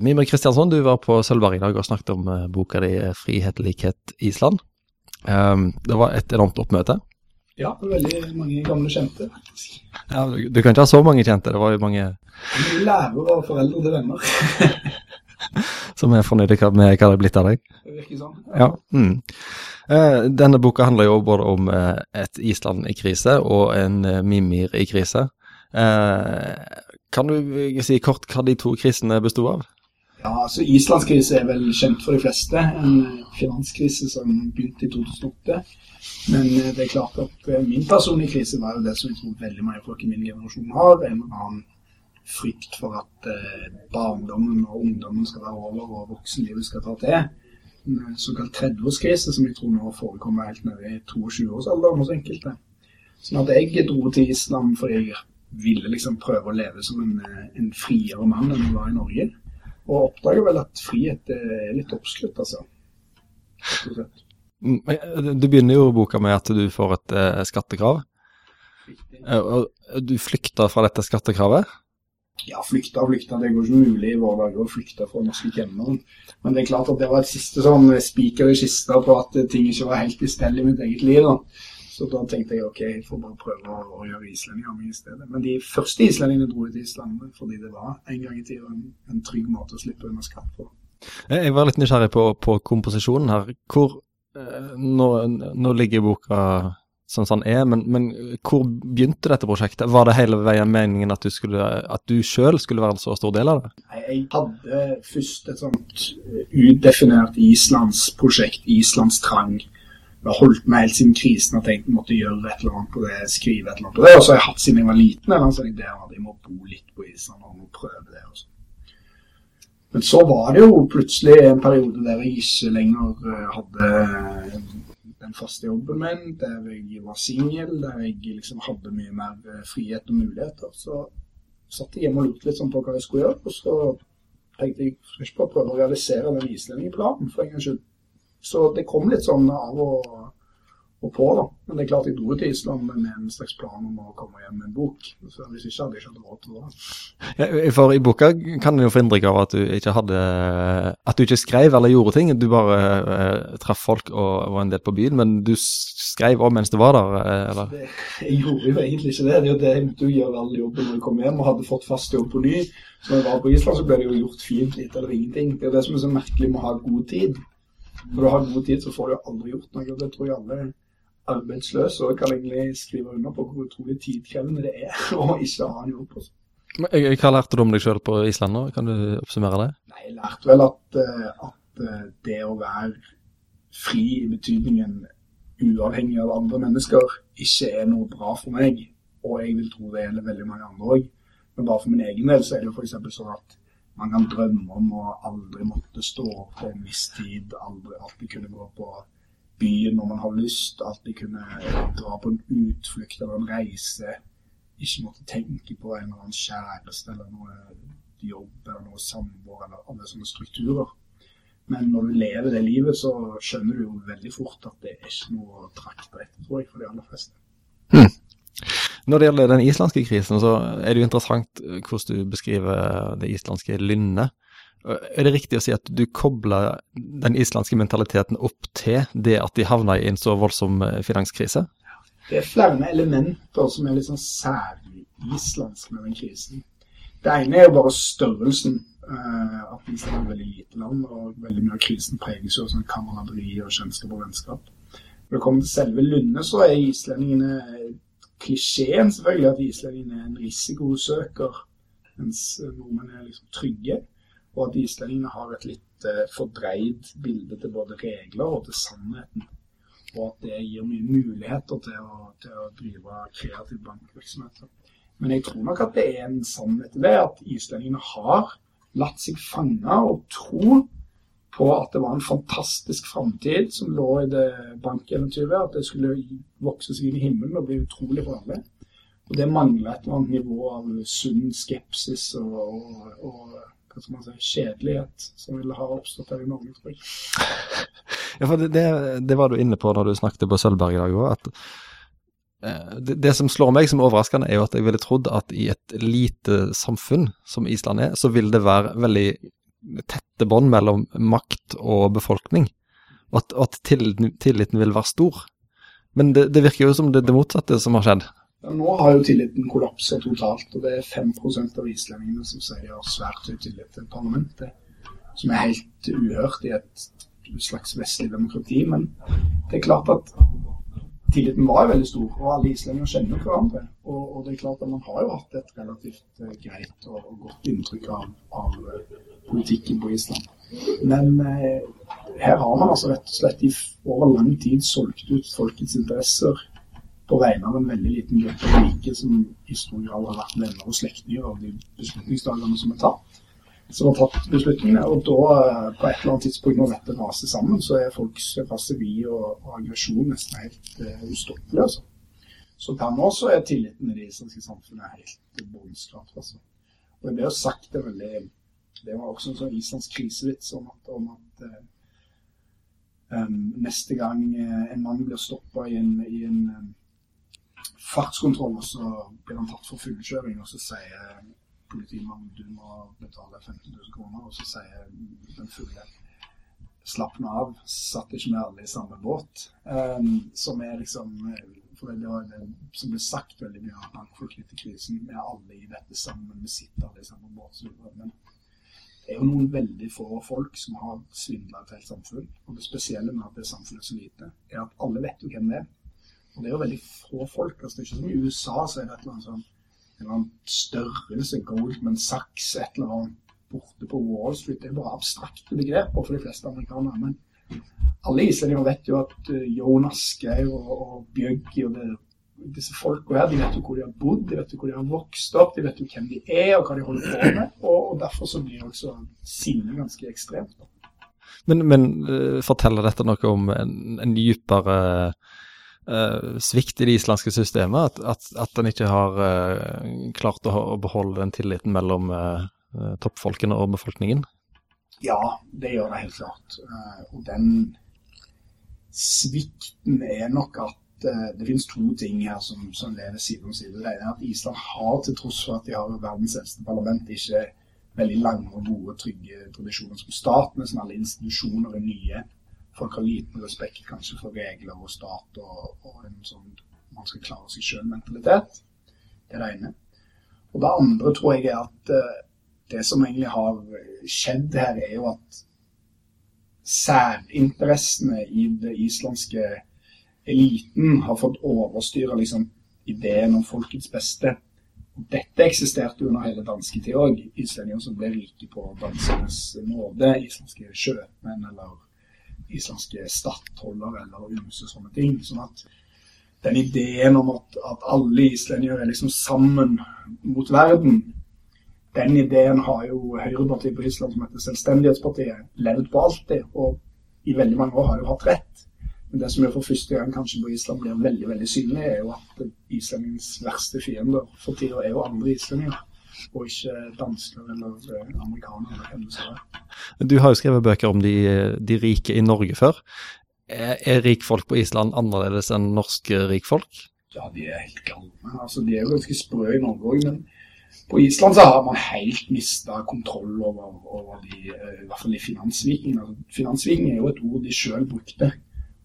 Mimir Kristiansson, du var på Sølvberg i dag og snakket om uh, boka di 'Frihet, likhet, Island'. Um, det var et enormt oppmøte. Ja, veldig mange gamle kjente. Ja, du, du, kan ikke ha så mange kjente, det var jo mange lærere og foreldre til venner. som er fornøyde med hva det er blitt av deg? Det virker sånn. Ja. Mm. Uh, denne boka handler jo både om et Island i krise og en Mimir i krise. kan du si kort hva de to krisene besto av? Ja, altså Islandskrise er vel kjent for de fleste. En finanskrise som begynte i 2008. Men eh, det er klart at eh, min personlige krise var jo det som jeg tror veldig mange folk i min generasjon har. En annen frykt for at eh, barndommen og ungdommen skal være over og voksenlivet skal ta til. En såkalt 30-årskrise som jeg tror nå forekommer helt nede i 22-årsalderen hos enkelte. Sånn at jeg dro til Island fordi jeg ville liksom prøve å leve som en, en friere mann enn jeg var i Norge. Og oppdager vel at frihet er litt oppslutt, altså. Mm, eh, du begynner jo boka med at du får et eh, skattekrav. Eh, og du flykter fra dette skattekravet? Ja, flykta og flykta. Det går ikke mulig i våre dager å flykte fra norske kemneren. Men det er klart at det var et siste sånn spiker i kista på at ting ikke var helt i stell i mitt eget liv. da. Så da tenkte jeg ok, jeg får bare prøve å, gjøre islendinger med i stedet. Men de første islendingene dro ut i Island fordi det var en gang i tida en, en trygg måte å slippe unna skatt på. Jeg var litt nysgjerrig på, på komposisjonen her. Hvor, eh, nå, nå, ligger boka som sånn er, men, men, hvor begynte dette prosjektet? Var det hele veien meningen at du, skulle, at du selv skulle være en så stor del av det? Jeg hadde først et sånt udefinert islandsprosjekt, islandstrang har holdt meg helt siden krisen og tenkt måtte gjøre et eller annet på det, skrive et eller annet på det. Og så har jeg hatt siden jeg var liten en sånn idé om at jeg må bo litt på Island og prøve det. Også. Men så var det jo plutselig en periode der jeg ikke lenger eh, hadde den faste jobben min, der jeg var singel, der jeg liksom hadde mye mer eh, frihet og muligheter. Så satt jeg hjemme og lurte litt sånn på hva jeg skulle gjøre. Og så tenkte jeg først på å prøve å realisere den islendingplanen for en gangs skyld. Så det kom litt sånn av og, og på, da. Men det er klart jeg dro til Island med en slags plan om å komme hjem med en bok. Så hvis ikke hadde jeg ikke hatt råd til det. Ja, for i boka kan en jo få inntrykk av at du ikke hadde At du ikke skrev eller gjorde ting. Du bare uh, traff folk og var en del på byen, men du skrev òg mens du var der, eh, eller? Det, jeg gjorde jo egentlig ikke det. Det er jo det jeg måtte gjøre all jobben når jeg kom hjem og hadde fått fast jobb på ny. Så når jeg var på Island, så ble det jo gjort fint litt eller ingenting. Det er det som er så merkelig med å ha god tid. Når du har god tid, så får du aldri gjort noe. Det tror jeg alle arbeidsløse og kan egentlig skrive under på hvor utrolig tidkrevende det er å ikke ha en jobb. Også. Hva lærte du om deg selv på Island nå? Kan du oppsummere det? Nei, Jeg lærte vel at, eh, at eh, det å være fri i betydningen uavhengig av andre mennesker ikke er noe bra for meg. Og jeg vil tro det gjelder veldig mange andre òg. Men bare for min egen del så er det jo f.eks. sånn at man kan drømme om å aldri måtte stå opp til en viss tid, aldri alltid kunne gå på byen når man har lyst, alltid kunne dra på en utflukt eller en reise. Ikke måtte tenke på en eller annen kjæreste eller noe jobb eller noe samboer eller alle sånne strukturer. Men når du lever det livet, så skjønner du jo veldig fort at det er ikke noe å trakte etter, tror jeg, for de aller fleste. Hmm. Når det gjelder den islandske krisen, så er det jo interessant eh, hvordan du beskriver det islandske lynnet. Eh, er det riktig å si at du kobler den islandske mentaliteten opp til det at de havna i en så voldsom eh, finanskrise? Det er flere elementer som er litt sånn særlig islandsk med den krisen. Det ene er jo bare størrelsen. At Island er et veldig lite land, og veldig mye av krisen preges jo av sånn kameraderi og kjennskap og vennskap. Når det kommer til selve Lunde, så er islendingene klisjeen selvfølgelig at islendingene er en risikosøker, mens nordmenn er liksom trygge. Og at islendingene har et litt uh, fordreid bilde til både regler og til sannheten. Og at det gir mye muligheter til å, til å drive kreativ bankvirksomhet. Men jeg tror nok at det er en sannhet i det at islendingene har latt seg fange og tro på at det var en fantastisk framtid som lå i det bankeventyret. At det skulle vokse seg inn i himmelen og bli utrolig for. Og det mangla et eller annet nivå av sunn skepsis og, og, og hva skal man si, kjedelighet som ville ha oppstått her i Norge, tror jeg. Ja, for det, det, det, var du inne på da du snakket på Sølvberg i dag òg. at eh, det, det, som slår meg som overraskende, er jo at jeg ville trodd at i et lite samfunn som Island er, så vil det være veldig tette bånd mellom makt og befolkning, og at, at tilliten, tilliten, vil være stor. Men det, det virker jo som det, det motsatte som har skjedd. Nå har jo tilliten kollapsa totalt, og det er 5% av islendingene som sier de har svært høy tillit til parlamentet. Som er helt uhørt i et slags vestlig demokrati. Men det er klart at tilliten var veldig stor, og alle islendinger kjenner hverandre. Og, og, det er klart at man har jo hatt et relativt uh, greit og, og, godt inntrykk av, av uh, politikken på Island. Men uh, her har man altså rett og slett i over lang tid solgt ut folkets interesser på vegne av en veldig liten gruppe rike som i stor grad har vært venner og slektninger av de beslutningsdagene som er tatt. Som har tatt beslutningene. Og da, eh, på et eller annet tidspunkt når dette raser sammen, så er folks raseri og, og aggresjon nesten helt uh, ustoppelig. Altså. Så per nå så er tilliten i det islandske samfunnet helt båndskrapt. Altså. Og det er jo sagt det veldig Det var også en sånn islandsk krisevits om at, om at um, neste gang en mann blir stoppa i en, i en um, fartskontroll, og så blir han tatt for fullkjøring, og så sier politimannen du må betale 15 000 kroner, og så sier den fulle slapp nå av, satt ikke vi alle i samme båt? Um, som er liksom For det var det som ble sagt veldig mye av bankfolk etter krisen. Vi er alle i dette sammen, vi sitter alle i samme båt. Men det er jo noen veldig få folk som har svindla et helt samfunn. Og det spesielle med at det samfunnet er så lite, er at alle vet jo hvem det er. Og det er jo veldig få folk. altså Det er ikke som i USA, så er det et eller annet sånn en eller annen størrelse, Goldman Sachs, et eller annet borte på Wall Street. Det er bare abstrakte begreper for de fleste amerikanere. Men alle islendinger vet jo at uh, Jonas Geir og, og Bjøggi og det, disse folka her, de vet jo hvor de har bodd, de vet jo hvor de har vokst opp, de vet jo hvem de er og hva de holder på med. Og, og derfor så blir også sinnet ganske ekstremt. Men, men uh, forteller dette noe om en, en dypere uh, svikt i det islandske systemet, at, at, at en ikke har uh, klart å, å, beholde den tilliten mellom uh, toppfolkene og befolkningen? Ja, det gjør det helt klart. og den svikten er nok at det finnes to ting her som, som lever side om side. Det ene er at Island har, til tross for at de har verdens eldste parlament, ikke veldig lange og gode, trygge tradisjoner som stat, som alle institusjoner er nye folk har liten respekt kanskje for regler og stat og, og en sånn man skal klare seg sjøl-mentalitet. Det er det ene. Og det andre tror jeg er at uh, det som egentlig har skjedd her, er jo at særinteressene i det islandske eliten har fått overstyre liksom, ideen om folkets beste. Dette eksisterte under hele dansketida òg. Islendinger som ble rike på danskenes nåde. Islandske sjømenn eller islandske stattholder eller ymse sånne ting. sånn at den ideen om at, at alle islendinger er liksom sammen mot verden, den ideen har jo høyrepartiet på Island, som heter Selvstendighetspartiet, levd på alltid. Og i veldig mange år har jo hatt rett. Men det som jo for første gang kanskje på Island blir veldig veldig synlig, er jo at islendingens verste fiender for tida er jo andre islendinger og ikke dansker eller eh, amerikanere. eller hvem det skal Du har jo skrevet bøker om de, de rike i Norge før. Er, er rikfolk på Island annerledes enn norske rikfolk? Ja, de er helt galne. Altså, de er jo ganske sprø i Norge òg, men på Island så har man helt mista kontroll over, over de, eh, i hvert fall i finansvikingene. Altså, finansviking er jo et ord de sjøl brukte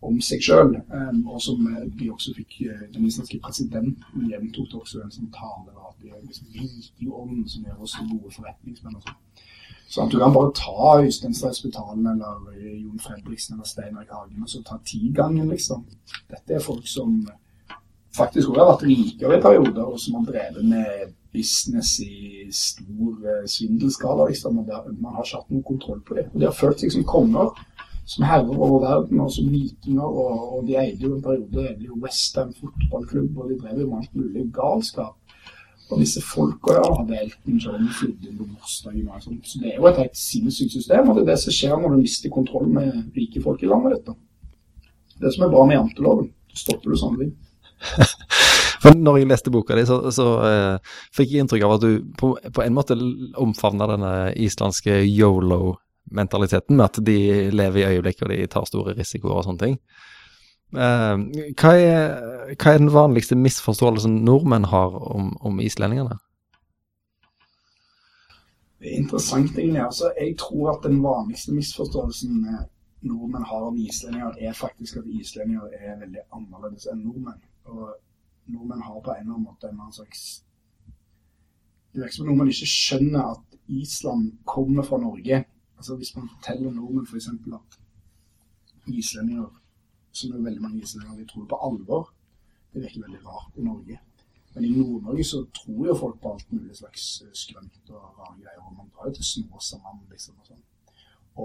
om seg sjøl, um, og som de også fikk eh, Den islandske presidenten gjentok også en sånn tale at de er liksom i som gjør oss gode forretningsmenn. og sånn. Så at du kan bare ta Øystein Stray eller eh, Jon Fredriksen eller Steinar Hagen og så ta tigangen, liksom. Dette er folk som faktisk også har vært rikere i perioder, og som har drevet med business i stor svindelskala. liksom, og der, Man har ikke hatt noen kontroll på det. Og De har følt seg som konger som herrer over verden, og som vikinger. Og, og, de eide jo en periode egentlig Westham fotballklubb, og de drev jo med alt mulig galskap. Og disse folka ja, hadde Elton John flydd inn på bursdagen og sånt. Så det er jo et helt sinnssykt system, og det er det som skjer når du mister kontroll med rike folk i landet ditt. Det som er bra med janteloven, så stopper du sånne ting. Når jeg leste boka di, så, så uh, fikk jeg inntrykk av at du på, på en måte omfavna denne islandske yolo mentaliteten med at de lever i øyeblikket og de tar store risikoer og sånne ting. Uh, hva, er, hva, er, den vanligste misforståelsen nordmenn har om, om islendingene? Det er interessant, egentlig. Altså, jeg tror at den vanligste misforståelsen nordmenn har om islendinger, er faktisk at islendinger er veldig annerledes enn nordmenn. Og nordmenn har på en eller annen måte en annen slags Det virker som nordmenn ikke skjønner at Island kommer fra Norge. Altså Hvis man forteller nordmenn f.eks. at islendinger, som er veldig mange islendinger, de tror på alvor, det virker veldig rart i Norge. Men i Nord-Norge så tror jo folk på alt mulig slags skrønt og rare greier. Og man drar jo til Snåsamann, liksom. Og sånn.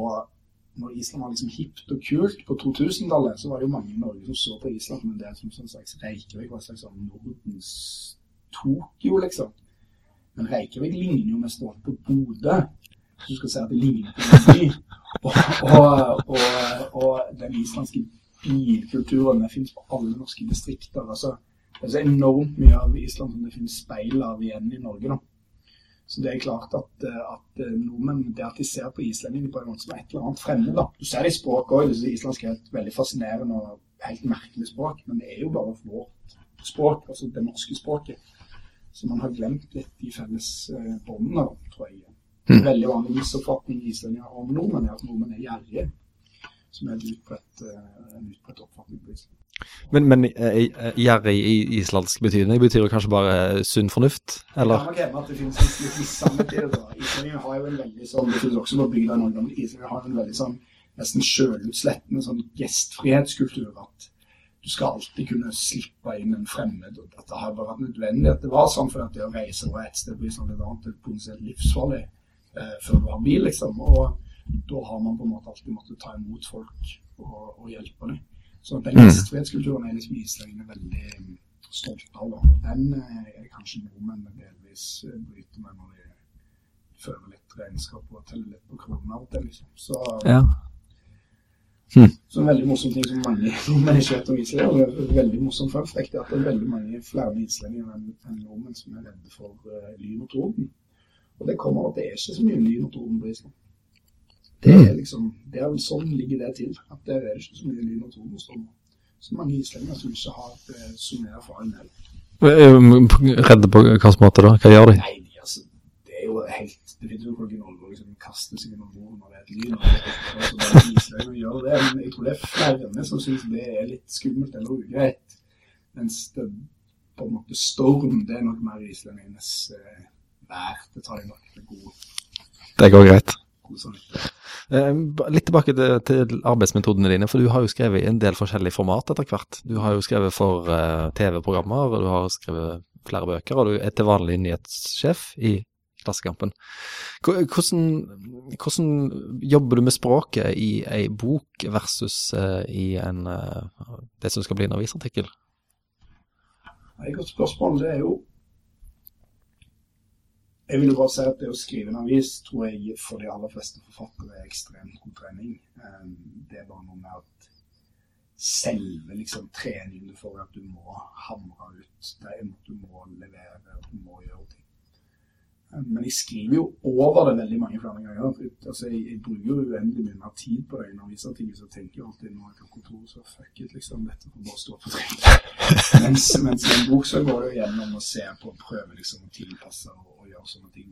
Og når Island var liksom hipt og kult på 2000-tallet, så var det jo mange i Norge som så på Island men det er som en slags Reykjavik var en slags sånn Nordens Tokyo, liksom. Men Reykjavik ligner jo mest på Bodø. Du skal si at det ligner på en by. Og, og, og, og den islandske bilkulturen det finnes på alle norske distrikter. altså Det er så enormt mye av Island som det finnes speil av igjen i Norge. da. Så det er klart at, at eh, nordmenn det at de ser på islendinger på en måte som et eller annet fremmed. da. Du ser det i språket òg. Islandsk er et veldig fascinerende og helt merkelig språk, men det er jo bare vårt språk, altså det norske språket. Så man har glemt litt de felles båndene, tror jeg. En mm. veldig vanlig misoppfatning i islendinger om nordmenn er at nordmenn er gjerrige, som er en utbredt, en utbredt oppfatning på Island. Men, men uh, gjerrig i islandsk betydning betyr det kanskje bare sunn fornuft, eller? Ja, man at det finnes en litt sannhet i det. Islandingen har jo en veldig sånn, det finnes også på bygda i Norge, men Islandingen har en veldig sånn nesten sjølutslettende sånn gjestfrihetskultur. At du skal alltid kunne slippe inn en fremmed. og At det har bare vært nødvendig at det var sånn, for at det å reise fra et sted blir sånn et annet er livsfarlig eh, før du har bil, liksom. Og da har man på en måte alltid måttet ta imot folk og, og hjelpe dem. Så den mm. gjestfrihetskulturen er liksom islendingene veldig mm, stolte av. Og den eh, er kanskje nordmennene delvis eh, bryter med når de fører litt regnskap og teller litt på kroner og det, Liksom. Så, ja. hm. så en veldig morsom ting som mange nordmenn ikke vet om Island, og veldig morsom fun fact, er at det er veldig mange flere islendinger enn nordmenn som er redde for uh, lyn og torden. Og det kommer at det er ikke så mye lyn og torden på Island. Det er liksom, det er sånn ligger det til. At der er det ikke så mye lyn og torden. Så mange islendinger som ikke har eh, så mye erfaring med det. Redde på hvilken måte da? Hva gjør de? Nei, de, altså, det er jo helt Det finnes jo folk i Norge som kaster seg gjennom bordet når det er et lyn. Og islendinger gjør det, men jeg tror det er flere som syns det er litt skummelt eller ugreit. Mens det på en måte storm, det er nok mer islendingenes eh, vær. Det tar jeg nok til god Det går greit. Eh, litt tilbake til, til, arbeidsmetodene dine, for du har jo skrevet i en del forskjellige format etter hvert. Du har jo skrevet for uh, TV-programmer, og du har skrevet flere bøker, og du er til vanlig nyhetssjef i Klassekampen. Hvordan, hvordan, jobber du med språket i ei bok versus uh, i en, uh, det som skal bli en avisartikkel? Er et godt spørsmål. Det er jo jeg vil jo bare si at det å skrive en avis tror jeg for de aller fleste forfattere er ekstremt god trening. Ehm, det er bare noe med at selve liksom, treningen for at du må hamre ut er at du må levere, og du må gjøre ting. Men jeg skriver jo over det veldig mange flere ganger. Altså, jeg, jeg, bruker jo uendelig mye mer tid på det i avisartikler, så tenker jeg alltid nå er på kontoret, så fuck it, liksom. Dette får bare stå på trykk. mens, mens, i en bok så går jeg gjennom og ser på, prøve liksom å tilpasse og, og, sånne ting.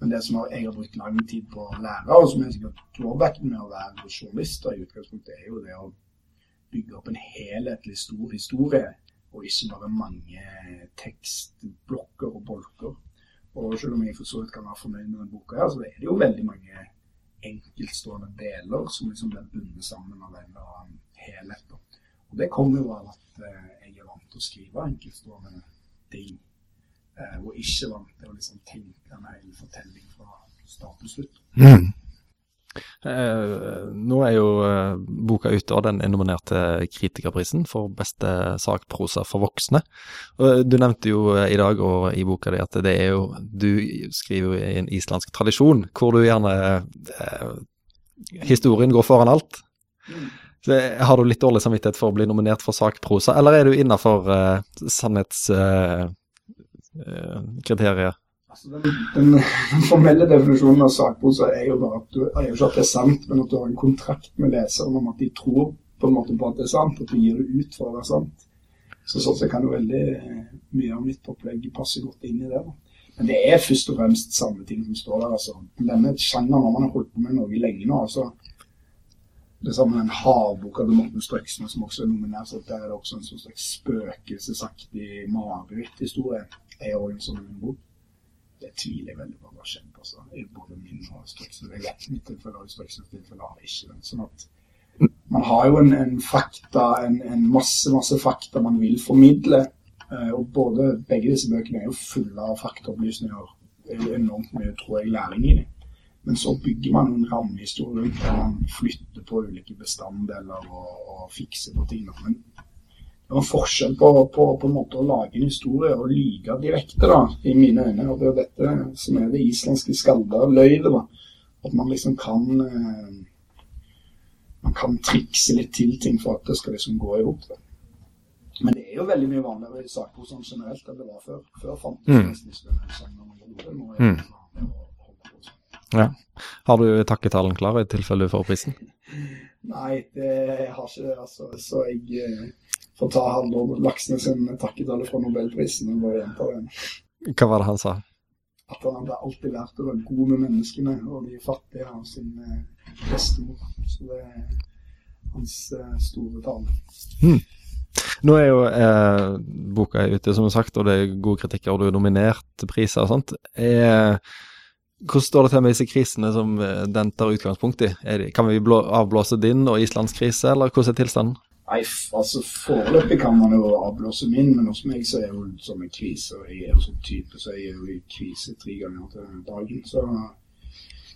Men det som jeg har brukt lang tid på å lære, og som er sikkert drawbacken med å være journalist i utgangspunktet, er jo det å bygge opp en helhetlig stor historie, og ikke bare mange tekstblokker og bolker. Og selv om jeg for så vidt kan være fornøyd med denne boka, her, så er det jo veldig mange enkeltstående deler som liksom blir bundet sammen av en eller annen helhet. Og det kommer jo av at eh, jeg er vant til å skrive enkeltstående ting, og ikke vant til å liksom tenke en hel fortelling fra start til slutt. Mm. Eh, nå er jo eh, boka ute, og den er nominert til Kritikerprisen for beste sakprosa for voksne. Du nevnte jo eh, i dag og i boka di at det er jo Du skriver jo i en islandsk tradisjon hvor du gjerne eh, Historien går foran alt. Så, har du litt dårlig samvittighet for å bli nominert for sakprosa, eller er du innafor eh, Eh, Altså den, den, formelle definisjonen av sakprosa er jo bare at du er jo ikke at det er sant, men at du har en kontrakt med leseren om at de tror på en måte på at det er sant, at du gir det ut for å være sant. Så sånn sett kan jo veldig mye av mitt opplegg passe godt inn i det. Men det er først og fremst samme ting som står der. altså. Denne sjangeren har man holdt på med noe lenge nå. altså. Det samme med den havboka til Morten Strøksen som også er nominert. så Der er det også en sånn slags spøkelsesaktig mareritthistorie. Er også en sånn bok. Det tviler jeg veldig på at har skjedd. altså. Både min og Strøksen. Er lett mitt tilfelle og Strøksens tilfelle har ikke den. Sånn at man har jo en, en fakta, en, en, masse, masse fakta man vil formidle. Eh, og både, begge disse bøkene er jo fulle av faktaopplysninger. Det er jo enormt mye, tror jeg, læring i dem. Men så bygger man en rammehistorie rundt der man flytter på ulike bestanddeler og, og fikser på ting. Men det en forskjell på, på, på, en måte å lage en historie og lyge direkte, da, i mine øyne. Og det er dette som er det islandske skalda-løyvet. da. At man liksom kan eh, Man kan trikse litt til ting for at det skal liksom gå i hop. Men det er jo veldig mye vanligere i saker sånn generelt enn det var før. Før fant mm. mm. Ja. Har du takketalen klar i tilfelle du får prisen? Nei, det har ikke det. Altså, så jeg eh, får ta Halvor Laksnes sin takketale fra Nobelprisen og bare gjenta den. Hva var det han sa? At han hadde alltid lært å være god med menneskene og de fattige av sin eh, bestemor. Så det er hans eh, store tale. Hmm. Nå er jo eh, boka ute, som sagt, og det er gode kritikker, og du er nominert til priser og sånt. Er, hvordan står det til med disse krisene som eh, den tar utgangspunkt i? Det, kan vi blå, avblåse din og Islands krise, eller hvordan er tilstanden? Nei, altså Foreløpig kan man jo avblåse min, men hos meg så er jo som en kvise. og Jeg er jo sånn type, så jeg er jo i kvise tre ganger til dagen. Så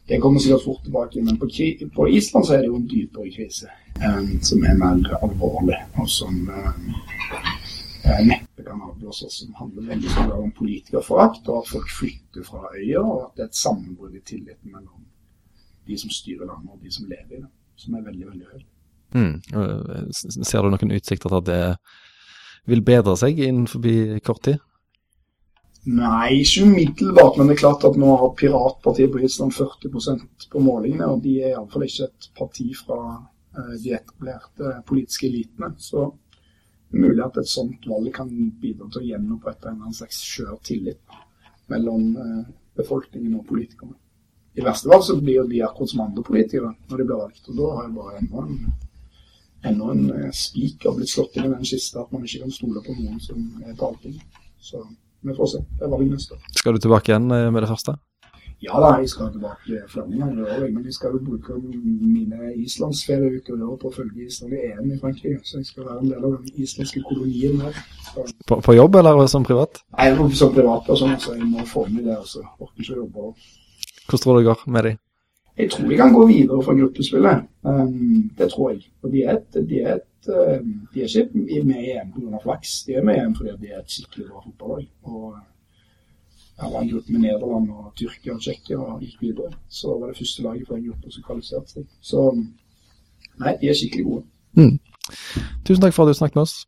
det kommer sikkert fort tilbake. Men på, på Island så er det jo en dypere kvise, um, som er mer alvorlig, og som um, neppe kan avblåses. Som handler veldig mye om politikerforakt, og at folk flytter fra øya, og at det er et sammenbrudd i tilliten mellom de som styrer landet, og de som lever i det, som er veldig, veldig høy. Mm. Ser du noen utsikter til at det vil bedre seg innenfor kort tid? Nei, ikke umiddelbart, men det er klart at nå har piratpartiet på Island 40% på målingene, og de er iallfall ikke et parti fra uh, de etablerte politiske elitene. Så det er mulig at et sånt valg kan bidra til å gjenopprette en slags skjør tillit mellom befolkningen og politikerne. I verste fall så blir de akkurat som andre politikere når de blir valgt, og da har jeg bare en en, enda en uh, spiker blitt slått inn i den kista at man ikke kan stole på noen som er på allting. Så vi får se. Det er valg neste år. Skal du tilbake igjen eh, med det første? Ja da, jeg skal tilbake flere ganger i. Men jeg skal jo bruke mine islandsferieuker på å følge Island i EM i Frankrike. Så jeg skal være en del av den islandske kolonien her. På, på, jobb eller som privat? Nei, som privat. og sånn, så Jeg må få med det. altså. orker ikke å jobbe. Hvordan tror du det går med dem? Jeg tror de kan gå videre fra gruppespillet. Um, det tror jeg. Og de er, et, de, er et, um, de er ikke med i EM pga. flaks. De er med i EM fordi de er et skikkelig bra fotballag. Og jeg var en gruppe med Nederland og Tyrkia og Tsjekkia og gikk videre. Så var det første laget for en gruppe som kvalifiserte seg. Så nei, de er skikkelig gode. Mm. Tusen takk for at du snakket med oss.